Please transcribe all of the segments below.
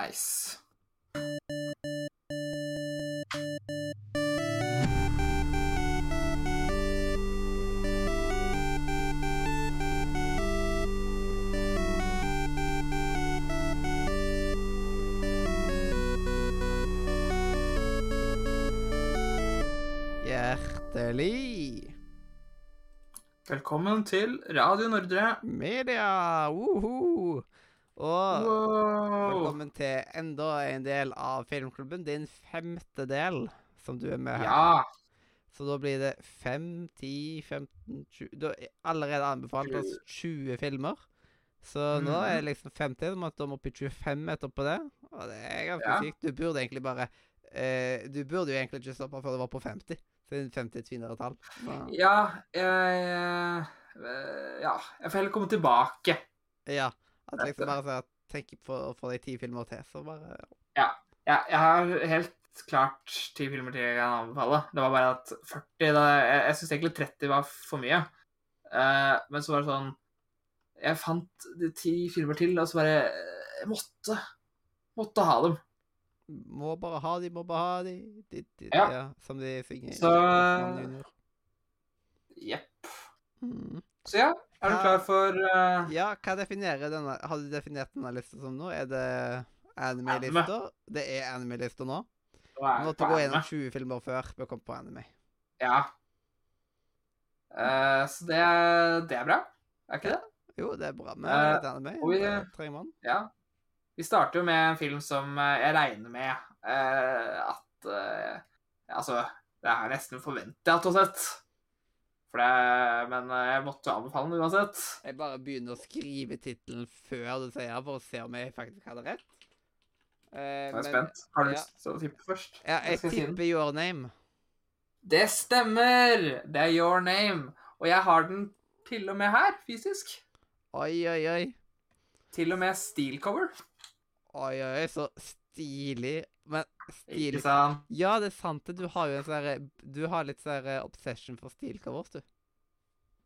Nice. Hjertelig Velkommen til Radio Nordre. media! Woho! Og Wow. velkommen til enda en del av Filmklubben. Din femte del som du er med her. Ja. Så da blir det 5, 10, 15, 20 Du har allerede anbefalt oss 20 filmer. Så nå er det liksom 50, Du måtte opp i 25 etterpå det. Og det er ganske Ja. sykt. Du burde egentlig bare eh, Du burde jo egentlig ikke stoppe før det var på 50. Siden 50 er et finere tall. Så, Ja, jeg jeg, Ja, jeg får heller komme tilbake. ja. At liksom bare så at på å få de ti filmer til, så bare Ja, jeg har helt klart ti filmer til jeg kan anbefale. Det var bare at 40 da, Jeg, jeg syns egentlig 30 var for mye. Uh, men så var det sånn Jeg fant de ti filmer til, og så bare Jeg måtte. Måtte ha dem. Må bare ha de, må bare ha de. de, de Ja. ja. Som de synger Så- Jepp. Mm. Så ja, er du klar for uh... Ja, hva definerer denne Har du definert denne lista som nå? Er det anime-lister? Det er anime-lister nå. Nå måtte på gå anime. gjennom 20 filmer før vi kom på anime. Ja. Uh, så det, det er bra, er ikke det? Jo, det er bra med uh, litt anime. vi- trenger man. Ja. Vi starter jo med en film som jeg regner med at Altså, det er nesten forventa at du har sett. For det, men eh, jeg måtte anbefale den uansett. Jeg bare begynner å skrive tittelen før du sier det, for å se om jeg faktisk hadde rett. Eh, Jeg er men- spent. Har du ja. lyst til å tippe først? Ja, jeg si tipper Your Name. Det stemmer! Det er Your Name. Og jeg har den til og med her, fysisk. Oi, oi, oi. Til og med steel cover. Oi, oi, så stilig. Men Ikke sant? Ja, det er sant det. Du har jo en sånn Du har litt sånn obsession for stilcovers, du.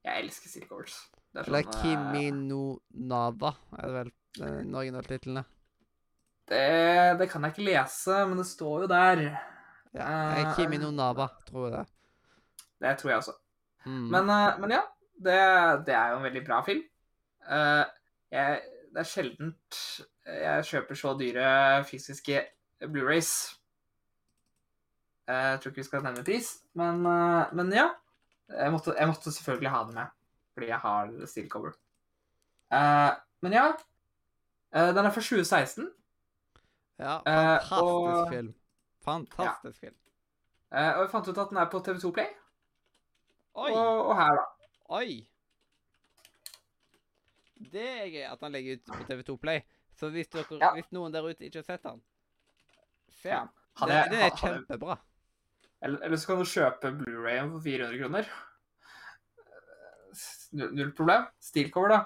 Jeg elsker steel covers. Det er Eller sånn, eh, Kimi no Nava, er det vel den originaltittelen? Det, det kan jeg ikke lese, men det står jo der. Ja. Eh, eh, Kimi no Nava, tror jeg det. Det tror jeg også. Mm. Men, eh, men ja, det, det er jo en veldig bra film. Eh, jeg, det er sjeldent jeg kjøper så dyre fysiske Blu-rays. Eh, Jeg tror ikke vi skal nevne pris, men, eh, men ja. Jeg måtte, jeg måtte selvfølgelig ha det med, fordi jeg har steel cover. Uh, men ja. Uh, Den er fra 2016, ja, fantastisk fantastisk og- film. Fantastisk film. eh, og jeg fant ut at den er på TV2 Play. Oi! Og, og her, da. Oi! Det er gøy at han legger ut på TV2 Play. Så hvis, dere, Ja. hvis noen der ute ikke har sett den, se Ja. Hadde Det, det er kjempebra. Eller, eller så kan du kjøpe Blu-rayen for 400 kroner. Null, null problem. Steelcover, da.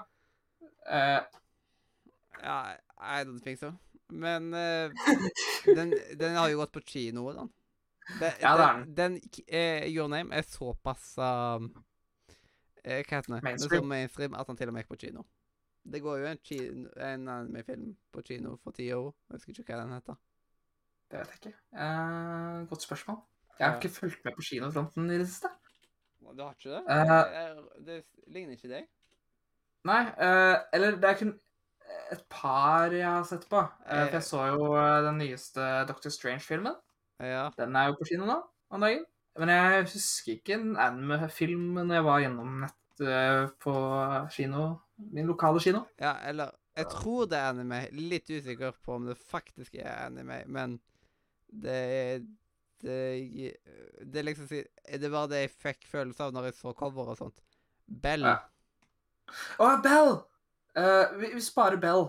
Uh. Ja, I don't think so. Men uh, den, den har jo gått på kino, den. Ja, det er den. den uh, Your Name er såpass eh, Hva heter den? Er Mainstream. så mainstream at han til og med gikk på kino. Det går jo en, kino, en anime-film på kino for ti år. Jeg husker ikke hva den heter. Det vet jeg ikke. Eh, godt spørsmål. Jeg har ikke fulgt med på kinofronten i det siste. Du har ikke det? Eh. det, det ligner ikke deg? Nei, eh, eller det er kun et par jeg har sett på. For jeg så jo den nyeste Doctor Strange-filmen. Ja. Den er jo på kino nå om dagen. Men jeg husker ikke en anime-film når jeg var gjennom nett på kino. Min lokale kino. ja, eller Jeg tror det er anime. Litt usikker på om det faktisk er anime, men det er det, det er liksom Det var det jeg fikk følelse av når jeg så cover og sånt. Bell. Ja. oh, Bell! Uh, vi, vi sparer Bell.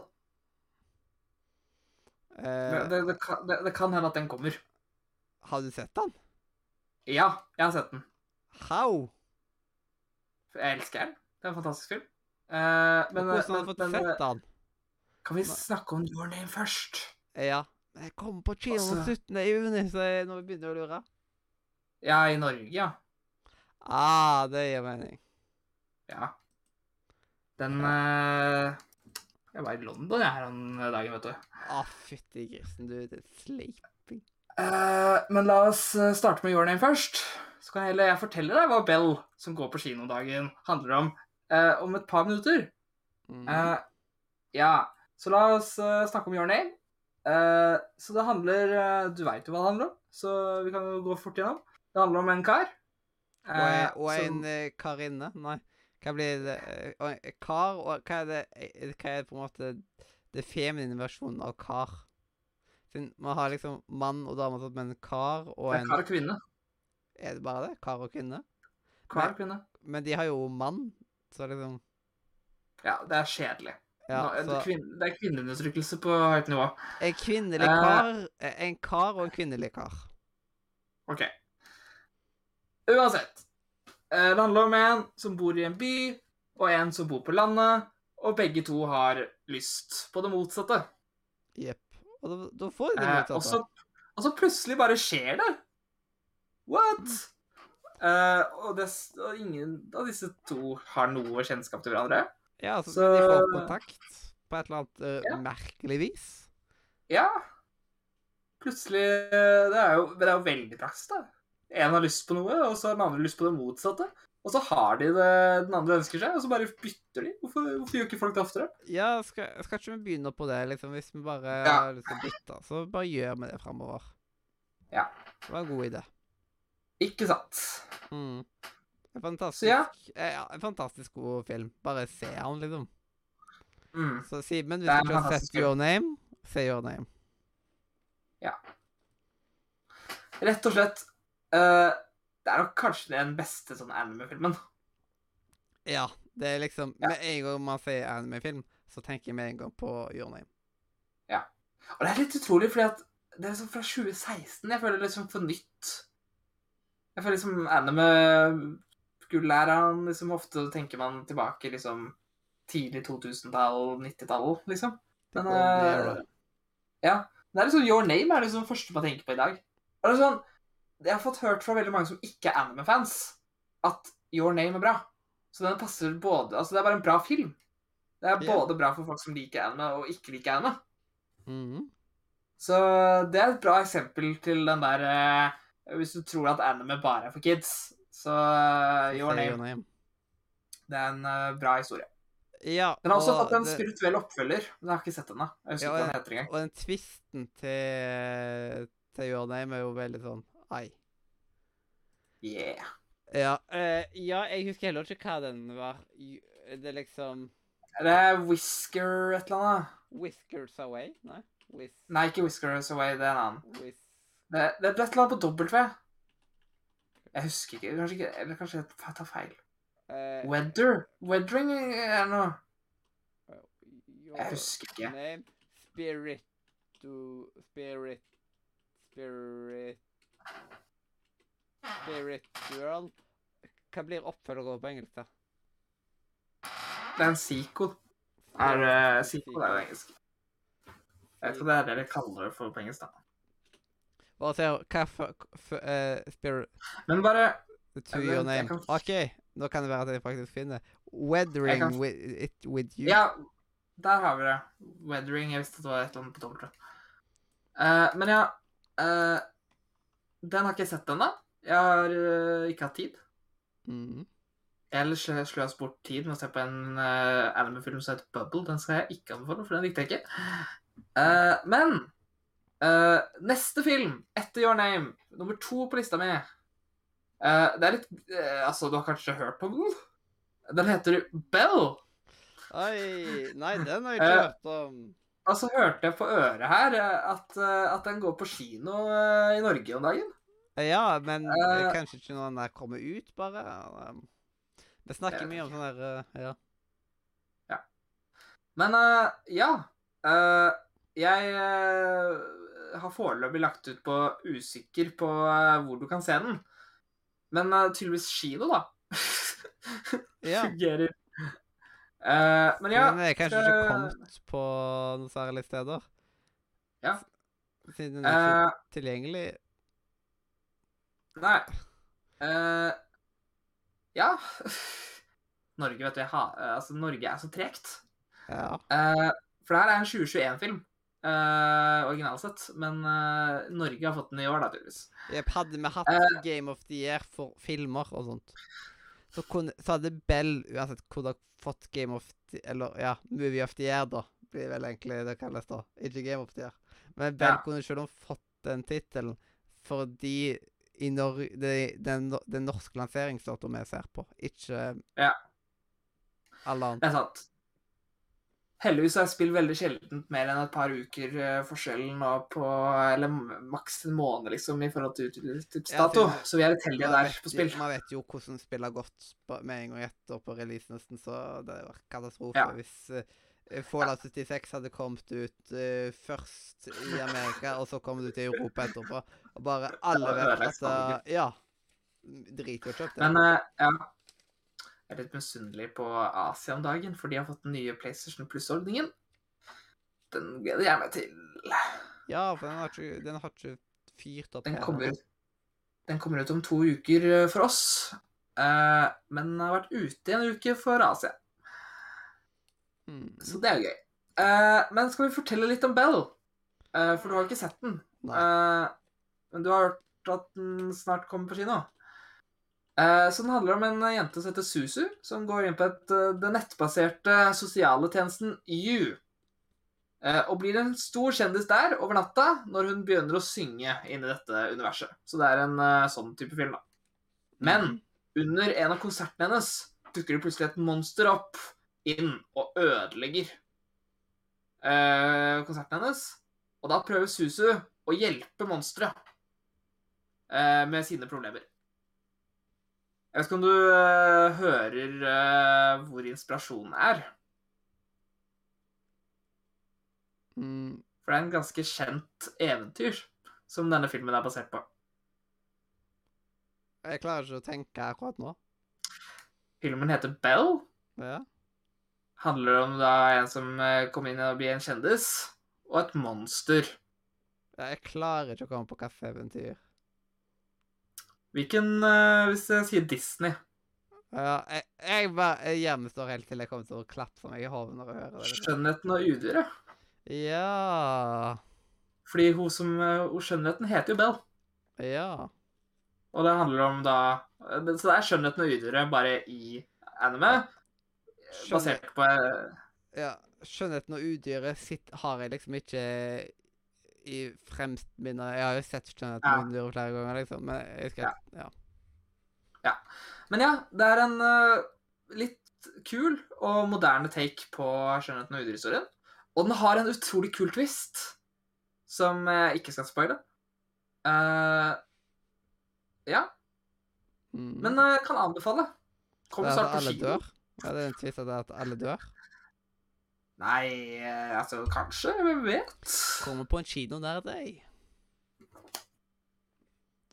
Uh, Det, det, det, kan, det, det kan hende at den kommer. har du sett den? Ja, jeg har sett den. How? Jeg elsker den. Det er en fantastisk film. Uh, men, Hvordan har du fått men sett den? kan vi snakke om Your Name først? Ja. Jeg kommer på kino Altså- 17. juni, så jeg, nå begynner jeg å lure. Ja, i Norge, ja. Ah, det gir mening. Ja. Den eh, Jeg var i London jeg her om dagen, vet du. Å, fytti grisen, du. Det er sleiping. Uh, men la oss eh, starte med Your Name først. Så kan heller jeg fortelle deg hva Bell, som går på kino dagen, handler om uh, om et par minutter. Mm. Uh, ja, så la oss snakke om Your Name. Eh, så det handler eh, Du veit jo hva det handler om, så vi kan jo gå fort gjennom. Det handler om en kar. og, en- eh, og som- en karinne? Nei. Hva blir det og en Kar, og hva er det Hva er det på en måte det feminine versjonen av kar? Siden man har liksom mann og dame, men kar og en kar og kvinne. Er det bare det? Kar og kvinne? Kar og kvinne. Men de har jo mann, så liksom Ja, det er kjedelig. Ja, så det er kvinneundertrykkelse på høyt nivå. En kvinnelig Eh. kar eh, En kar og en kvinnelig kar. OK. Uansett. eh, Det handler om en som bor i en by, og en som bor på landet, og begge to har lyst på det motsatte. Jepp. Og da, da får de det Eh, motsatte. og, så, og så plutselig bare skjer det. What? Eh, og, det, og ingen av disse to har noe kjennskap til hverandre. Ja, altså, så- de får kontakt på et eller annet uh, Ja. merkelig vis. Ja. Plutselig eh, Det er jo, det er jo veldig praksis, da. En har lyst på noe, og så har den andre lyst på det motsatte. Og så har de det den andre ønsker seg, og så bare bytter de. Hvorfor, hvorfor gjør ikke folk det oftere? Ja, skal, skal ikke vi begynne på det, liksom? Hvis vi bare Ja. har lyst til å bytte, så bare gjør vi det framover. Ja. Det var en god idé. Ikke sant? Mm. En fantastisk, ja. eh, ja, en fantastisk god film. Bare se han, liksom. Mm. Så Simen, hvis du ikke har sett Your Name, se Your Name. Ja. Rett og slett uh, Det er nok kanskje den beste sånn anime-filmen. Ja, det er liksom Ja. Med en gang man sier anime-film, så tenker jeg med en gang på Your Name. Ja. Og det er litt utrolig, fordi at det er liksom fra 2016 jeg føler liksom for nytt. Jeg føler liksom anime Gullæreren liksom ofte tenker man tilbake liksom tidlig 2000-tall, 90-tall, liksom. Men det er, Era. Ja. Det er liksom Your Name er liksom første man tenker på i dag. Og det er sånn, Jeg har fått hørt fra veldig mange som ikke er anime-fans, at Your Name er bra. Så den passer både Altså, det er bare en bra film. Det er Ja. både bra for folk som liker anime, og ikke liker anime. Mhm. Så det er et bra eksempel til den der eh, Hvis du tror at anime bare er for kids, så Your Name. Your Name. Det er en uh, bra historie. Ja, Den har også og fått en det- spirituell oppfølger. Men jeg har ikke sett den, da. Jeg husker Ja, ikke hva den heter engang. Og den twisten til, til Your Name er jo veldig sånn Ai. Yeah. Ja, uh, ja, jeg husker heller ikke hva den var. Det er liksom Det er Whisker et eller annet. Whiskers Away? Nei? Whis... Nei, ikke Whiskers Away, det er en annen. Whis... Det, det er et eller annet på W. Jeg husker ikke. Kanskje ikke Eller kanskje jeg tar feil. eh, Weather? Weathering er noe Jeg husker ikke. Name Spirit to Spirit Spirit Spiritual Hva blir oppfølgere på engelsk, da? Det er en sequel. Er uh, sequel er jo engelsk. Jeg vet ikke om det er det de kaller det for på engelsk, da. Bare se hva for f uh, Spirit Men bare to your name. kan- OK, nå kan det være at jeg faktisk finner Weathering kan- with, it with you. Ja, der har vi det. Weathering. Jeg visste at det var et eller annet på dobbelt. Uh, men ja uh, Den har ikke jeg sett ennå. Jeg har uh, ikke hatt tid. Mm. Ellers slår jeg bort tid med å se på en uh, anime-film som heter Bubble. Den skal jeg ikke anbefale, for den likte jeg ikke. Uh, men eh, neste film, etter Your Name, nummer to på lista mi uh, Det er litt uh, Altså, du har kanskje hørt om den? Den heter Bell. Oi, nei, den har jeg ikke hørt om. Altså hørte jeg på øret her at, at den går på kino i Norge om dagen. Ja, men kanskje ikke når den der kommer ut, bare. Det Vi snakker mye om sånn der eh, Ja. Men ja. jeg har foreløpig lagt ut på usikker på eh, hvor du kan se den. Men uh, tydeligvis kino, da. Ja. Fungerer. Uh, men ja den er kanskje ikke kommet på noen særlige steder? Ja. Siden den er ikke uh, tilgjengelig? Nei. Uh, ja. Norge, vet du, jeg har, altså, Norge er så tregt. Ja. For det her er en 2021-film, uh, originalt sett. Men uh, Norge har fått den i år, da, tydeligvis. Yep, hadde vi hatt uh, Game of the Year for filmer og sånt, så, kunne, så hadde Bell uansett dere fått Game of the Eller ja, Movie of the Year, da. Blir vel egentlig det kalles da. Ikke Game of the Year. Men Bell Ja. kunne selv om fått den tittelen fordi i Nor det, den, den norske lanseringsdatoen vi ser på, ikke Ja. alle andre. Det er sant. Heldigvis har jeg spilt veldig sjeldent mer enn et par uker forskjellen forskjell nå på Eller maks en måned, liksom, i forhold til utgivelsesdato. Ja, så vi er litt heldige der på spill. Man vet jo hvordan spill har gått med en gang etter på release, nesten, så det var katastrofe Ja. hvis uh, Fallout 76 hadde kommet ut uh, først i Amerika, og så kom det ut i Europa etterpå. Og bare alle vet at uh, Ja. Drit i å kjøpe det. Men uh, ja Jeg er litt misunnelig på Asia om dagen, for de har fått den nye PlayStation Plus-ordningen. Den gleder jeg meg til. ja, for den har ikke, den har ikke fyrt opp Den kommer ennå. den kommer ut om to uker eh, for oss. Eh, men den har vært ute i en uke for Asia. Mm. Så det er jo gøy. Eh, men skal vi fortelle litt om Bell? For du har jo ikke sett den. Nei. Men du har hørt at den snart kommer på kino. Eh, så den handler om en jente som heter Susu, som går inn på et, eh, den nettbaserte sosiale tjenesten You. Eh, og blir en stor kjendis der over natta når hun begynner å synge inn i dette universet. Så det er en eh, sånn type film, da. Men under en av konsertene hennes dukker det plutselig et monster opp inn og ødelegger eh, konserten hennes. Og da prøver Susu å hjelpe monsteret eh, med sine problemer. Jeg vet ikke om du uh, hører uh, hvor inspirasjonen er. Mm. For det er en ganske kjent eventyr som denne filmen er basert på. Jeg klarer ikke å tenke akkurat nå. Filmen heter Bell. Ja. Handler om da en som kom kommer inn og blir en kjendis, og et monster. Jeg klarer ikke å komme på kaffeeventyr. Hvilken eh, Hvis jeg sier Disney Ja, jeg, jeg bare står helt til jeg kommer til å klapse meg i hodet når jeg hører det. Skjønnheten og udyret. Ja Fordi hun som eh, hun Skjønnheten heter jo Bell. Ja. Og det handler om da Så det er Skjønnheten og udyret bare i anime. Basert på eh, ja. Skjønnheten og udyret sitt har jeg liksom ikke i fremst minne. Jeg har jo sett Jonathan Ja. og flere ganger, liksom, men jeg skal Ja. Men ja, det er en uh, litt kul og moderne take på Skjønnheten og udyret-historien. Og den har en utrolig kul twist, som jeg ikke skal spoile. Uh, ja, Mm. men jeg kan anbefale. Kom er snart på kino. dør? Det er en twist er at alle dør? Nei, eh, altså kanskje. Hvem vet? Kommer på en kino nær deg.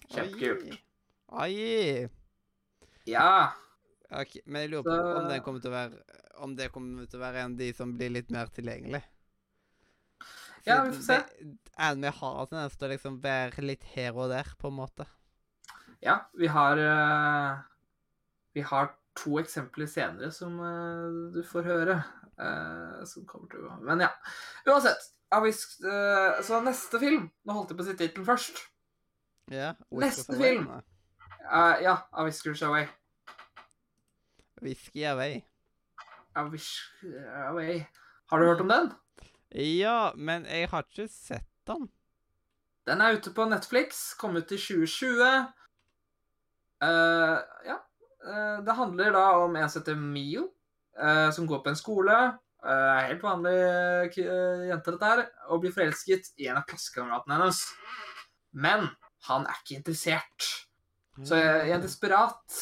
Kjempekult. Oi. Ja. Okay, men jeg lurer på Så- om det kommer til å være Om det kommer til å være en av de som blir litt mer tilgjengelig. Ja, vi får se. Enn Anime har en tendens til å liksom være litt her og der, på en måte. Ja, vi har uh, Vi har to eksempler senere som uh, du får høre. Uh, som kommer til å Men ja. Uansett. Eh, så neste film Nå holdt jeg på å si tittelen først. Yeah, Neste Away. film. Ja, A Whiskers Away. Whisky Away. A Away. Har du hørt om den? Ja, men jeg har ikke sett den. Den er ute på Netflix. Kom ut i 2020. Eh, ja. Eh, det handler da om en som heter Mio, eh, som går på en skole. Eh, helt vanlig jente, dette her. Og blir forelsket i en av klassekameratene hennes. Men han er ikke interessert. Så i en desperat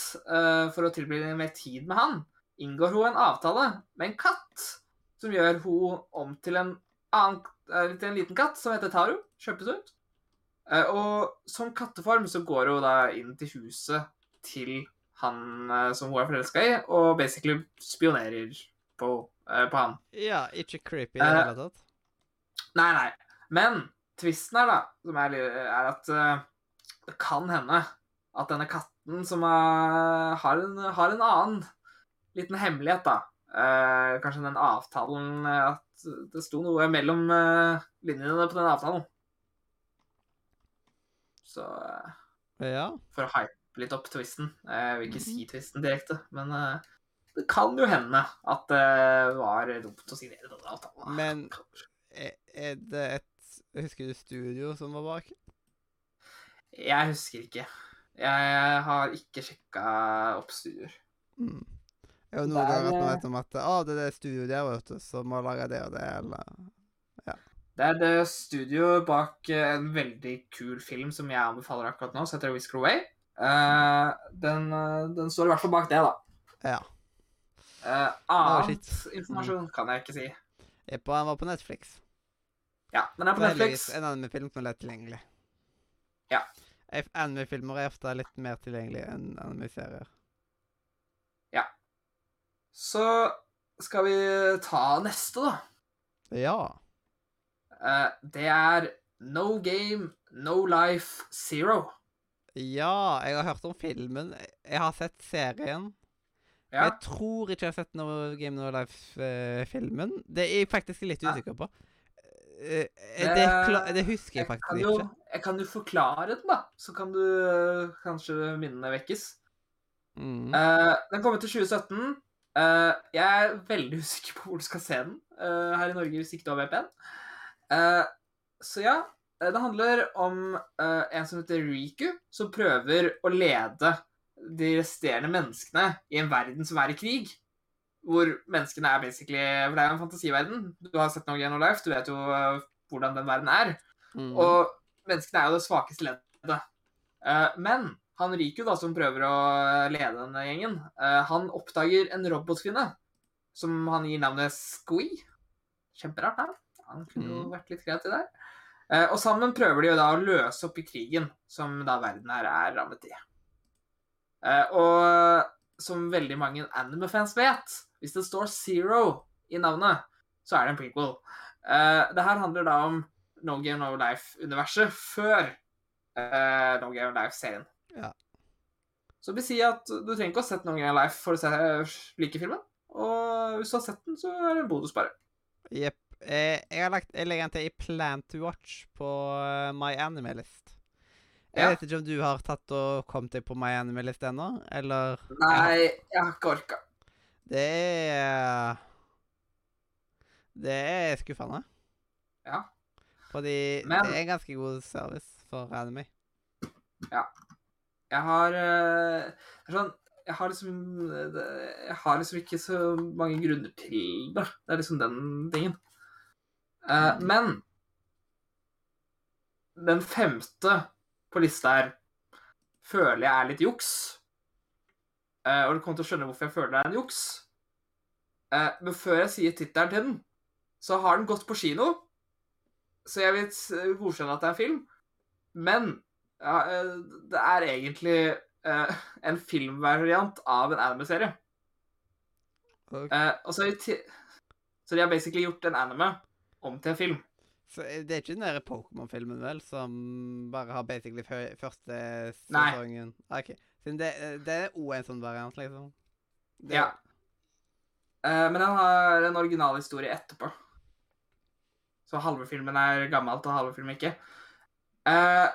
for å tilbringe mer tid med han, inngår hun en avtale med en katt som gjør hun om til en, annen, til en liten katt som heter Taru. Kjøpes ut. og som katteform så går hun da inn til huset til han eh, som hun er forelska i, og basically spionerer på, eh, på han. Ja, ikke creepy i det Eh, hele tatt. Nei, nei. Men tvisten her, da, som er, er at uh, det kan hende at denne katten som er, har, en, har en annen liten hemmelighet, da, Uh, kanskje den avtalen At det sto noe mellom uh, linjene på den avtalen. Så Ja. for å hype litt opp twisten Jeg vil ikke Mhm. si twisten direkte, men eh, det kan jo hende at det var dumt å signere denne avtalen. Men- Er, er det et Husker du studio som var bak? Jeg husker ikke. Jeg har ikke sjekka opp studioer. Mm. Jeg har Det noen er, ganger at man eh, vet om at Å, det er det studioet der, vet du, som har laga det og det, eller ja. Det er det studio bak eh, en veldig kul film som jeg anbefaler akkurat nå, som heter Whisker Away. Eh, den, eh, den står i hvert fall bak det, da. Ja. Oh, annet informasjon kan jeg ikke si. Jeg på, var på Netflix. Ja, Den er på Netflix. En anime-film som er lett tilgjengelig. Ja. Anime-filmer er ofte litt mer tilgjengelige enn anime-serier. Ja. Så skal vi ta neste, da. Ja. Uh, det er No Game, No Life, Zero. Ja, jeg har hørt om filmen. Jeg har sett serien. Ja. Jeg tror ikke jeg har sett noe Game No Life-filmen. Det er jeg faktisk litt usikker på. Eh, Det- det, husker jeg Jeg faktisk jo, ikke. jeg kan jo forklare den, da. Så kan du eh, kanskje minnene vekkes. Mm. Uh, den kommer til 2017. Uh, jeg er veldig usikker på hvor du skal se den uh, her i Norge hvis ikke du har VPN. Eh, så ja, eh, det handler om uh, en som heter Riku, som prøver å lede de resterende menneskene i en verden som er i krig. Hvor menneskene er basically For det er jo en fantasiverden. Du har sett noe gjennom Life, du vet jo uh, hvordan den verden er. Mm. Og menneskene er jo det svakeste leddet. Uh, men han Riku, da, som prøver å lede denne gjengen, eh, han oppdager en robotkvinne som han gir navnet Squee. Kjemperart navn. Han kunne jo Mm. vært litt kreativ der. Eh, og sammen prøver de jo da å løse opp i krigen som da verden her er rammet i. Eh, og som veldig mange anime-fans vet, hvis det står Zero i navnet, så er det en prequel. Eh, det her handler da om No Game No Life-universet før No Game No Life-serien. Ja. Så det vil si at du trenger ikke å ha sett No Game No Life for å se, like filmen. Og hvis du har sett den, så er det en bonus bare. Jepp. Eh, jeg, har lagt, jeg legger den til i Plan to Watch på eh, My Anime-list. Jeg Ja. vet ikke om du har tatt og kommet deg på My Anime-list ennå, eller Nei, jeg har ikke orka. Det er Det er skuffende. Ja. Fordi Men- det er ganske god service for anime. Jeg har uh, sånn, jeg har liksom Jeg har liksom ikke så mange grunner til det. Det er liksom den tingen. Eh, men den femte på lista her føler jeg er litt juks. Uh, og du kommer til å skjønne hvorfor jeg føler det er en juks. Uh, men før jeg sier tittelen til den, så har den gått på kino. Så jeg vil godkjenne at det er en film. Men det er egentlig en filmvariant av en anime-serie. Okay. Og så, så de har basically gjort en anime om til film. så det er ikke den der Pokémon-filmen, vel, som bare har basically første første Nei. Okay. OK. Siden det, det er òg en sånn variant, liksom. Det, Ja. Uh, men den har en originalhistorie etterpå. Så halve filmen er gammelt, og halve filmen ikke. Uh,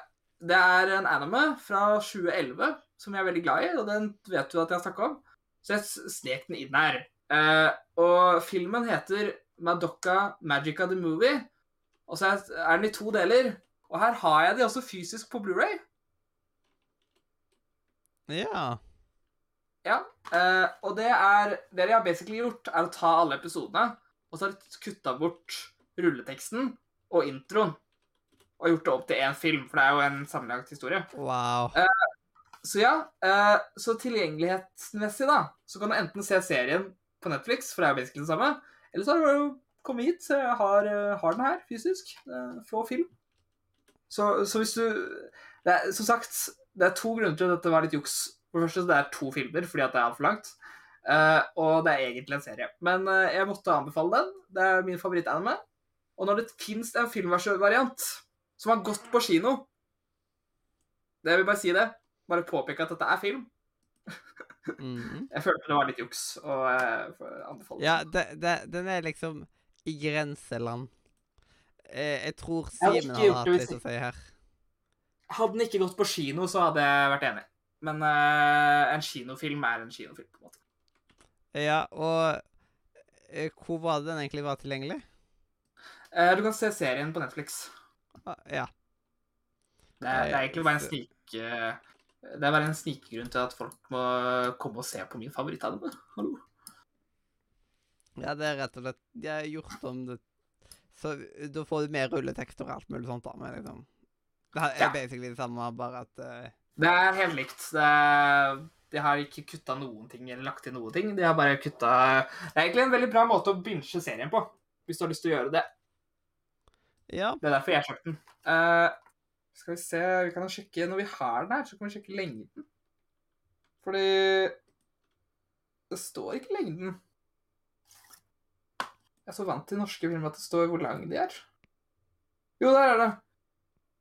det er en anime fra 2011 som jeg er veldig glad i, og den vet du at jeg har snakka om. Så jeg snek den inn her. Uh, og filmen heter Madoka Magica the Movie. Og så er den i to deler. Og her har jeg de også fysisk på Blu-ray. ja. Ja, eh, og det er Det de har basically gjort, er å ta alle episodene, og så har de kutta bort rulleteksten og introen. Og gjort det opp til én film, for det er jo en sammenlagt historie. Wow. Så ja, eh, så tilgjengelighetsmessig, da, så kan du enten se serien på Netflix, for det er jo basically det samme, eller så har du kommet hit, så jeg har, eh, har den her fysisk. eh, Få film. Så, så hvis du er, Som sagt, det er to grunner til at dette var litt juks. For det første, det er to filmer fordi at det er altfor langt. Uh, og det er egentlig en serie. Men uh, jeg måtte anbefale den. Det er min favoritt-anime. Og når det fins en filmvariant som har gått på kino Det vil bare si det. Bare påpeke at dette er film. Mhm. Jeg følte det var litt juks å eh, anbefale. Ja, det, det, den er liksom i grenseland. Jeg, jeg tror Jeg hadde Simen hadde hatt litt å si her. Hadde den ikke gått på kino, så hadde jeg vært enig. Men uh, en kinofilm er en kinofilm, på en måte. Ja, og uh, hvor var det den egentlig var tilgjengelig? Uh, du kan se serien på Netflix. Ah, Ja. Det det er egentlig bare en snik... Det er bare en snikgrunn til at folk må komme og se på min favorittanime. Hallo. ja, det er rett og slett De har gjort om det Så da får du mer rulletekst og alt mulig sånt, da. Men liksom Det er Ja. basically det samme, bare at uh... Det er helt likt. Det er, de har ikke kutta noen ting eller lagt til noen ting. De har bare kutta Det er egentlig en veldig bra måte å binche serien på, hvis du har lyst til å gjøre det. Ja. Det er derfor jeg kjøpte den. Eh, skal vi se Vi kan sjekke Når vi har den her, så kan vi sjekke lengden. Fordi Det står ikke lengden. Jeg er så vant til norske filmer at det står hvor lang de er. Jo, der er det.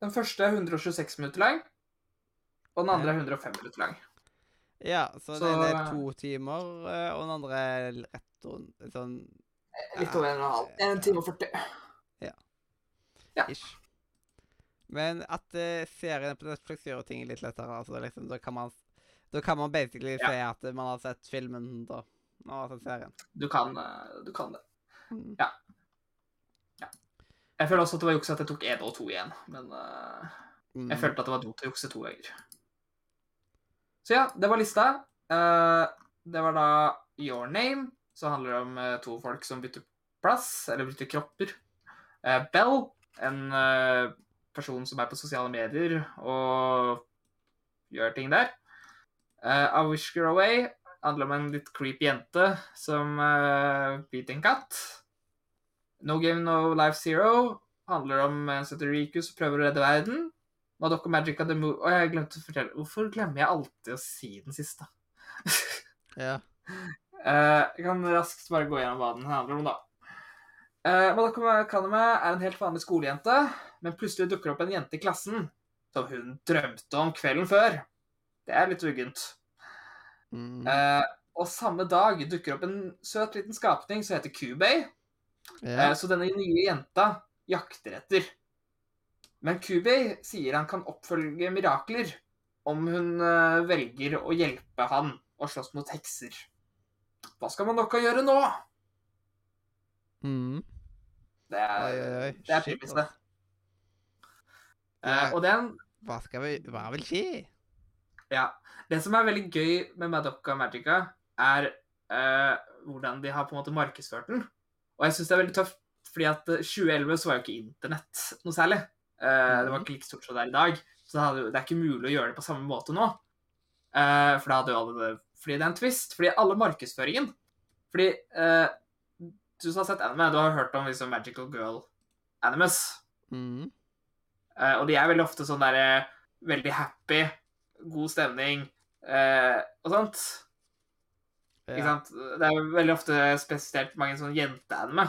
Den første er 126 minutter lang. Og den andre er 105 minutter lang. ja så, Så- den er to timer, eh, og den andre er rett rundt sånn Litt over en og en halv. En time og 40. Ja. ish. Men at uh, serien på Netflix gjør ting litt lettere. altså liksom, Da kan man da kan man basically Ja. si at man har sett filmen da. og har sett serien. Du kan, eh, du kan det. Mm. Jeg føler også at det var juks at jeg tok én og to igjen, men uh, Mm. Jeg følte at det var dumt å jukse to ganger. Så ja, det var lista. Uh, det var da Your Name, som handler om eh, to folk som bytter plass, eller bytter kropper. Bell, en person som er på sosiale medier og gjør ting der. Uh, I Wish Her Away handler om en litt creepy jente som uh, biter en katt. No Game No Life Zero handler om en som heter Riku som prøver å redde verden. Madoka of The Moon Og jeg glemte å fortelle Hvorfor glemmer jeg alltid å si den siste? Ja. Uh, jeg kan raskt bare gå gjennom hva den handler om, da. Uh, Madoka Kaname er en helt vanlig skolejente, men plutselig dukker opp en jente i klassen som hun drømte om kvelden før. Det er litt uggent. Mm. Eh, og samme dag dukker opp en søt liten skapning som heter Kubei, Yeah. Eh, Så denne nye jenta jakter etter. Men Kubei sier han kan oppfølge mirakler om hun eh, velger å hjelpe han å slåss mot hekser. Hva skal man nok gjøre nå? Mm. Det er, oi. det er Shit, Eh, og er Hva skal vi Hva vil skje? ja, det som er veldig gøy med Madoka Magica, er uh, hvordan de har på en måte markedsført den. Og jeg syns det er veldig tøft, fordi at eh, 2011 så var jo ikke internett noe særlig. Eh, Det var ikke like stort som det er i dag. Så det, hadde, det er ikke mulig å gjøre det på samme måte nå. Uh, for da hadde jo alle det Fordi det er en twist. Fordi alle markedsføringen Fordi eh, du som har sett anime, du har hørt om liksom Magical Girl Animus. Mm. Eh, og de er veldig ofte sånn derre Veldig happy, god stemning eh, og sånt. Ikke sant? Det er veldig ofte spesielt mange sånne jenteanime.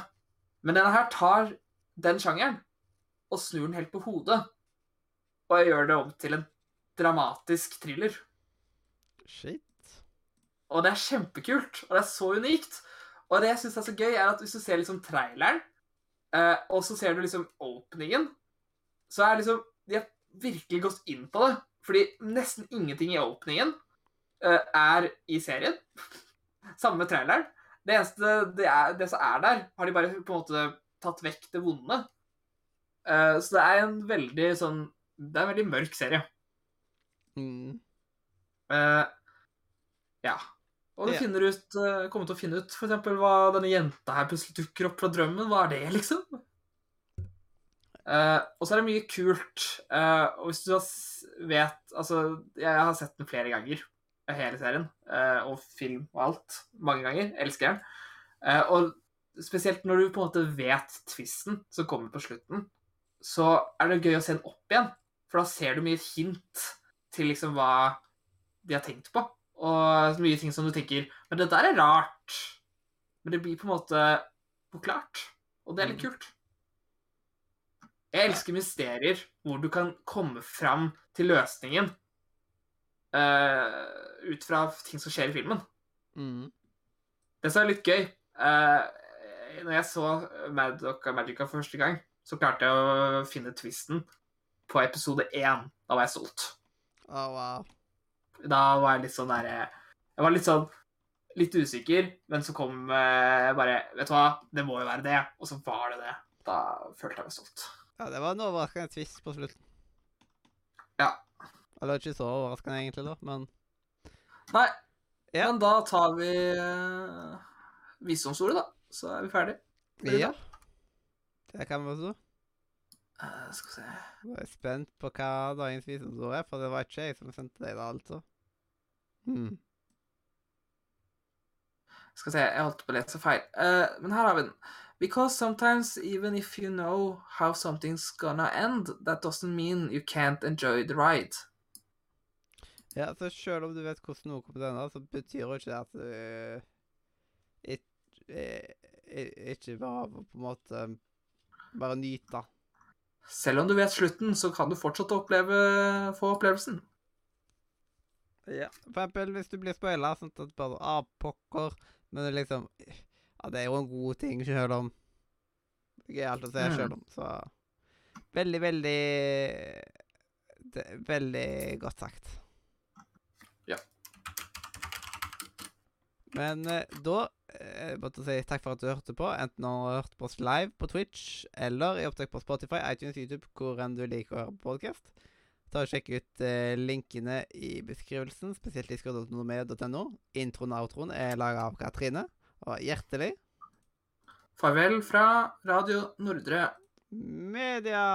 Men denne her tar den sjangeren og snur den helt på hodet. Og gjør det om til en dramatisk thriller. Shit. Og det er kjempekult, og det er så unikt. Og det jeg syns er så gøy, er at hvis du ser liksom traileren, eh, og så ser du liksom openingen, så er liksom De har virkelig gått inn på det. Fordi nesten ingenting i åpningen uh, er i serien. Samme med traileren. Det eneste det, er, det som er der, har de bare på en måte tatt vekk det vonde. Uh, så det er en veldig sånn Det er en veldig mørk serie. Mm. Uh, ja. Og du finner ut, kommer til å finne ut eksempel hva denne jenta her plutselig dukker opp fra drømmen. Hva er det, liksom? Eh, og så er det mye kult. Uh, og hvis du vet Altså, jeg har sett den flere ganger, hele serien. Uh, og film og alt. Mange ganger. Elsker den. Eh, og spesielt når du på en måte vet tvisten som kommer på slutten, så er det gøy å se den opp igjen. For da ser du mye hint til liksom hva de har tenkt på. Og mye ting som du tenker Men det der er rart. Men det blir på en måte forklart. Og det er litt Mm. kult. Jeg elsker mysterier hvor du kan komme fram til løsningen uh, ut fra ting som skjer i filmen. Mm. Det som er litt gøy uh, Når jeg så Maddock og Magica for første gang, så klarte jeg å finne twisten på episode én. Da var jeg solgt. Oh, wow. Da var jeg litt sånn derre Jeg var litt sånn litt usikker, men så kom uh, bare Vet du hva, det må jo være det. Og så var det det. Da følte jeg meg stolt. Ja, det var en overraskende twist på slutten. Ja. Eller ikke så overraskende, egentlig, da, men Nei, Ja. men da tar vi uh, visdomsordet, da. Så er vi ferdig. Er det Ja. Det kan vi også. Uh, skal vi se Jeg er spent på hva dagens visdomsord er, for det var ikke jeg som sendte deg det, altså. Hmm. Skal se, jeg holdt på å lese feil. Uh, men her har vi den. Because sometimes even if you know how something's gonna end, that doesn't mean you can't enjoy the ride. Ja, så selv om du vet hvordan noe kommer til å ende, så betyr jo ikke det at du ikke, ikke bare på en måte bare nyte. Selv om du vet slutten, så kan du fortsatt oppleve, få opplevelsen. Ja. For eksempel hvis du blir spoila, sånn at bare Ah, pokker. Men det er liksom Ja, det er jo en god ting, selv om Det er gøyalt å se, sjøl om, så Veldig, veldig det, Veldig godt sagt. Ja. Men eh, da eh, måtte jeg si takk for at du hørte på, enten du har hørt på oss live på Twitch eller i opptak på Spotify, iTunes, YouTube, hvor enn du liker å høre på podkast. Ta og Sjekk ut eh, linkene i beskrivelsen, spesielt skruddoppnomed.no. Introen og outroen er laga av Katrine. Og hjertelig Farvel fra Radio Nordre. media!